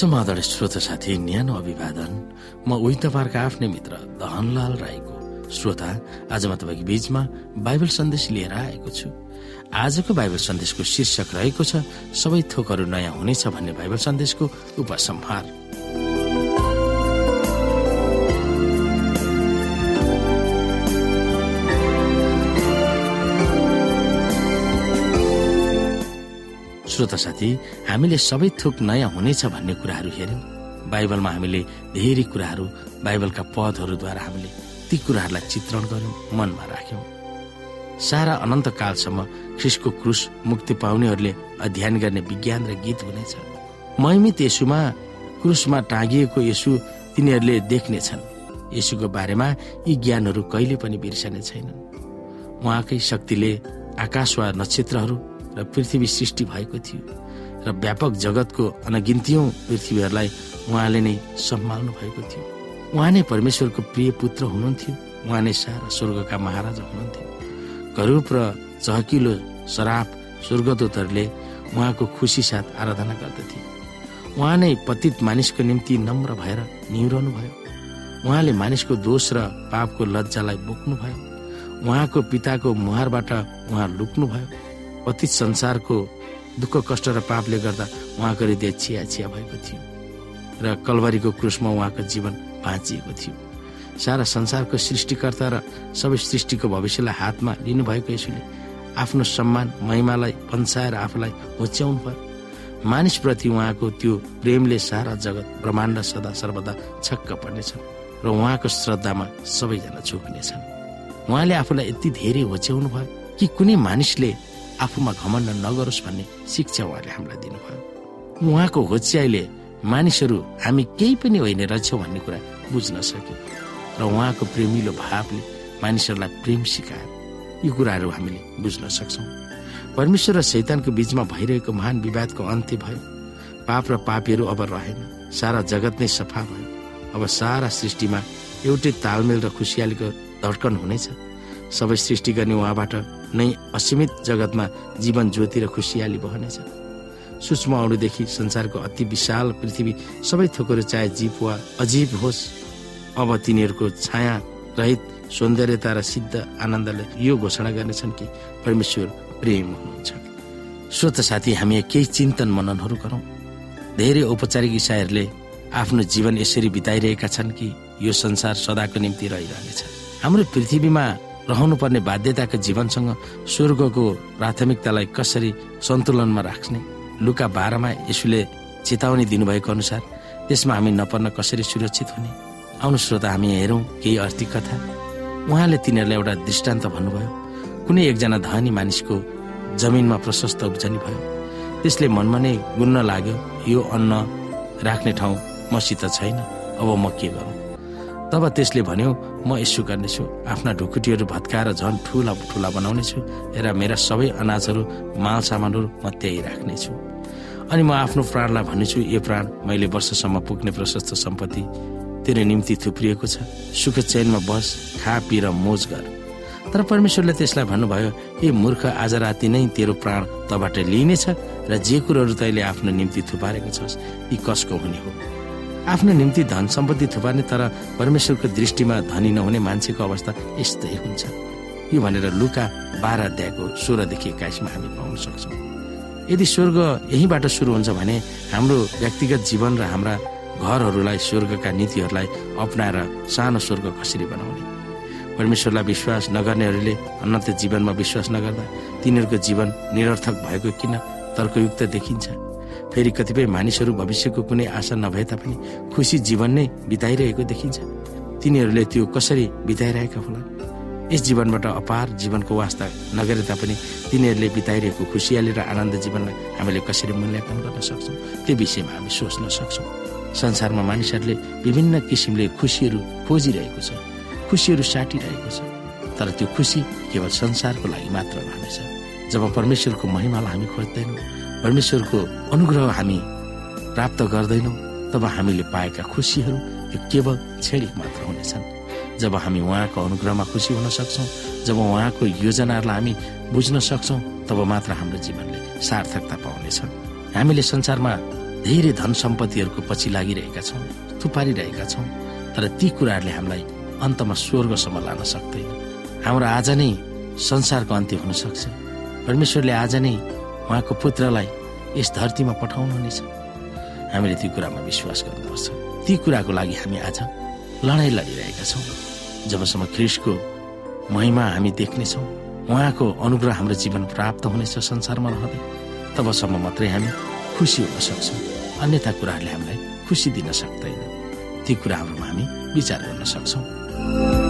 समाधान श्रोत साथी न्यानो अभिवादन। म उही तपाईँहरूको आफ्नै मित्र दहनलाल राईको श्रोता। आज म तपाईँको बीचमा बाइबल सन्देश लिएर आएको छु। आजको बाइबल सन्देशको शीर्षक रहेको छ सबै थोकहरू नयाँ हुनेछ भन्ने बाइबल सन्देशको उपसंहार। श्रोता साथी हामीले सबै थोक नयाँ हुनेछ भन्ने कुराहरू हेऱ्यौँ। बाइबलमा हामीले धेरै कुराहरू बाइबलका पदहरूद्वारा हामीले ती कुराहरूलाई चित्रण गर्यौँ मनमा राख्यौँ। सारा अनन्त कालसम्म ख्रिसको क्रुस मुक्ति पाउनेहरूले अध्ययन गर्ने विज्ञान र गीत हुनेछ। महिमित यसुमा क्रुसमा टाँगिएको यसु तिनीहरूले देख्नेछन् यसुको बारेमा यी ज्ञानहरू कहिले पनि बिर्सने छैनन्। उहाँकै शक्तिले आकाश वा नक्षत्रहरू र पृथ्वी सृष्टि भएको थियो र व्यापक जगतको अनगिन्तीयौं पृथ्वीहरूलाई उहाँले नै सम्हाल्नु भएको थियो। उहाँ नै परमेश्वरको प्रिय पुत्र हुनुहुन्थ्यो। उहाँ नै सारा स्वर्गका महाराजा हुनुहुन्थ्यो। गरूप र चहकिलो शराब स्वर्गदूतहरूले उहाँको खुसी साथ आराधना गर्दथे। उहाँ नै पतित मानिसको निम्ति नम्र भएर निहुरनु भयो। उहाँले मानिसको दोष र पापको लज्जालाई बोक्नु भयो। उहाँको पिताको मुहारबाट उहाँ लुक्नु पतित संसारको दुःख कष्ट र पापले गर्दा उहाँको हृदय छिया छिया भएको थियो र कलवरीको क्रुसमा उहाँको जीवन बाँचिएको थियो। सारा संसारको सृष्टिकर्ता र सबै सृष्टिको भविष्यलाई हातमा लिनुभएको यसुले आफ्नो सम्मान महिमालाई पन्साएर आफूलाई होच्याउनु भयो। मानिसप्रति उहाँको त्यो प्रेमले सारा जगत ब्रह्माण्ड सदा सर्वदा छक्क पर्नेछ र उहाँको श्रद्धामा सबैजना झुक्नेछन्। उहाँले आफूलाई यति धेरै होच्याउनु भयो कि कुनै मानिसले आफूमा घमण्ड नगरोस् भन्ने शिक्षा उहाँले हामीलाई दिनुभयो। उहाँको होच्याइले मानिसहरू हामी केही पनि होइन रहेछौँ भन्ने कुरा बुझ्न सक्यो। र उहाँको प्रेमिलो भावले मानिसहरूलाई प्रेम सिकायो। यी कुराहरू हामीले बुझ्न सक्छौँ। परमेश्वर र शैतानको बीचमा भइरहेको महान विवादको अन्त्य भयो। पाप र पापीहरू अब रहेन। सारा जगत नै सफा भयो। अब सारा सृष्टिमा एउटै तालमेल र खुसियालीको धड्कन हुनेछ। सबै सृष्टि गर्ने उहाँबाट नै असीमित जगतमा जीवन ज्योति र खुसियाली बहनेछ। सूक्ष्म अणुदेखि संसारको अति विशाल पृथ्वी सबै थोकहरू चाहे जीव वा अजीव होस् अब तिनीहरूको छाया रहित सौन्दर्यता र सिद्ध आनन्दले यो घोषणा गर्नेछन् कि परमेश्वर प्रेम हुनुहुन्छ। श्रोत साथी हामी केही चिन्तन मननहरू गरौँ। धेरै औपचारिक इसाईहरूले आफ्नो जीवन यसरी बिताइरहेका छन् कि यो संसार सदाको निम्ति रहिरहनेछ। हाम्रो पृथ्वीमा रहनुपर्ने बाध्यताको जीवनसँग स्वर्गको प्राथमिकतालाई कसरी सन्तुलनमा राख्ने? लुका बाह्रमा यसुले चेतावनी दिनुभएको अनुसार त्यसमा हामी नपर्न कसरी सुरक्षित हुने? आउनु श्रोता हामी हेरौँ केही आर्थिक कथा। उहाँले तिनीहरूलाई एउटा दृष्टान्त भन्नुभयो। कुनै एकजना धनी मानिसको जमिनमा प्रशस्त उब्जनी भयो। त्यसले मनमा नै गुन्न लाग्यो यो अन्न राख्ने ठाउँ मसित छैन। अब म के गरौँ? तब त्यसले भन्यो म यसो गर्नेछु। आफ्ना ढुकुटीहरू भत्काएर झन् ठुला ठुला बनाउनेछु। र मेरा सबै अनाजहरू माल सामानहरू म त्यही राख्नेछु। अनि म आफ्नो प्राणलाई भन्नेछु यो प्राण मैले वर्षसम्म पुग्ने प्रशस्त सम्पत्ति तेरो निम्ति थुप्रिएको छ। सुख चैनमा बस खा पी र मोज गर तर परमेश्वरले त्यसलाई भन्नुभयो ए मूर्ख आज राति नै तेरो प्राण तबाट लिइनेछ र जे कुरोहरू तैँले आफ्नो निम्ति थुपारेको छस् ती कसको हुने हो? आफ्नो निम्ति धन सम्पत्ति थुपार्ने तर परमेश्वरको दृष्टिमा धनी नहुने मान्छेको अवस्था यस्तै हुन्छ। यो भनेर लुका बाह्र अध्यायको सोह्रदेखि एक्काइसमा हामी पाउन सक्छौँ। यदि स्वर्ग यहीँबाट सुरु हुन्छ भने हाम्रो व्यक्तिगत जीवन र हाम्रा घरहरूलाई स्वर्गका नीतिहरूलाई अप्नाएर सानो स्वर्ग कसरी बनाउने? परमेश्वरलाई विश्वास नगर्नेहरूले अनन्त जीवनमा विश्वास नगर्दा तिनीहरूको जीवन निरर्थक भएको किन तर्कयुक्त देखिन्छ? फेरि कतिपय मानिसहरू भविष्यको कुनै आशा नभए तापनि खुसी जीवन नै बिताइरहेको देखिन्छ। तिनीहरूले त्यो कसरी बिताइरहेका होला यस जीवनबाट अपार जीवनको वास्ता नगरे तापनि तिनीहरूले बिताइरहेको खुसियाली र आनन्द जीवनलाई हामीले कसरी मूल्याङ्कन गर्न सक्छौँ? त्यो विषयमा हामी सोच्न सक्छौँ। संसारमा मानिसहरूले विभिन्न किसिमले खुसीहरू खोजिरहेको छ खुसीहरू साटिरहेको छ तर त्यो खुसी केवल संसारको लागि मात्र रहनेछ जब परमेश्वरको महिमालाई हामी खोज्दैनौँ परमेश्वरको अनुग्रह हामी प्राप्त गर्दैनौँ तब हामीले पाएका खुसीहरू त्यो केवल क्षणिक मात्र हुनेछन्। जब हामी उहाँको अनुग्रहमा खुसी हुन सक्छौँ जब उहाँको योजनाहरूलाई हामी बुझ्न सक्छौँ तब मात्र हाम्रो जीवनले सार्थकता पाउनेछ। हामीले संसारमा धेरै धन सम्पत्तिहरूको पछि लागिरहेका छौँ थुपारिरहेका छौँ तर ती कुराहरूले हामीलाई अन्तमा स्वर्गसम्म लान सक्दैन। हाम्रो आज नै संसारको अन्त्य हुन सक्छ परमेश्वरले आज नै उहाँको पुत्रलाई यस धरतीमा पठाउनुहुनेछ हामीले ती कुरामा विश्वास गर्नुपर्छ। ती कुराको लागि हामी आज लडाइँ लडिरहेका छौँ। जबसम्म ख्रिसको महिमा हामी देख्नेछौँ उहाँको अनुग्रह हाम्रो जीवन प्राप्त हुनेछ संसारमा रहँदै। तबसम्म मात्रै हामी खुसी हुन सक्छौँ। अन्यथा कुराहरूले हामीलाई खुसी दिन सक्दैन। ती कुराहरूमा हामी विचार गर्न सक्छौँ।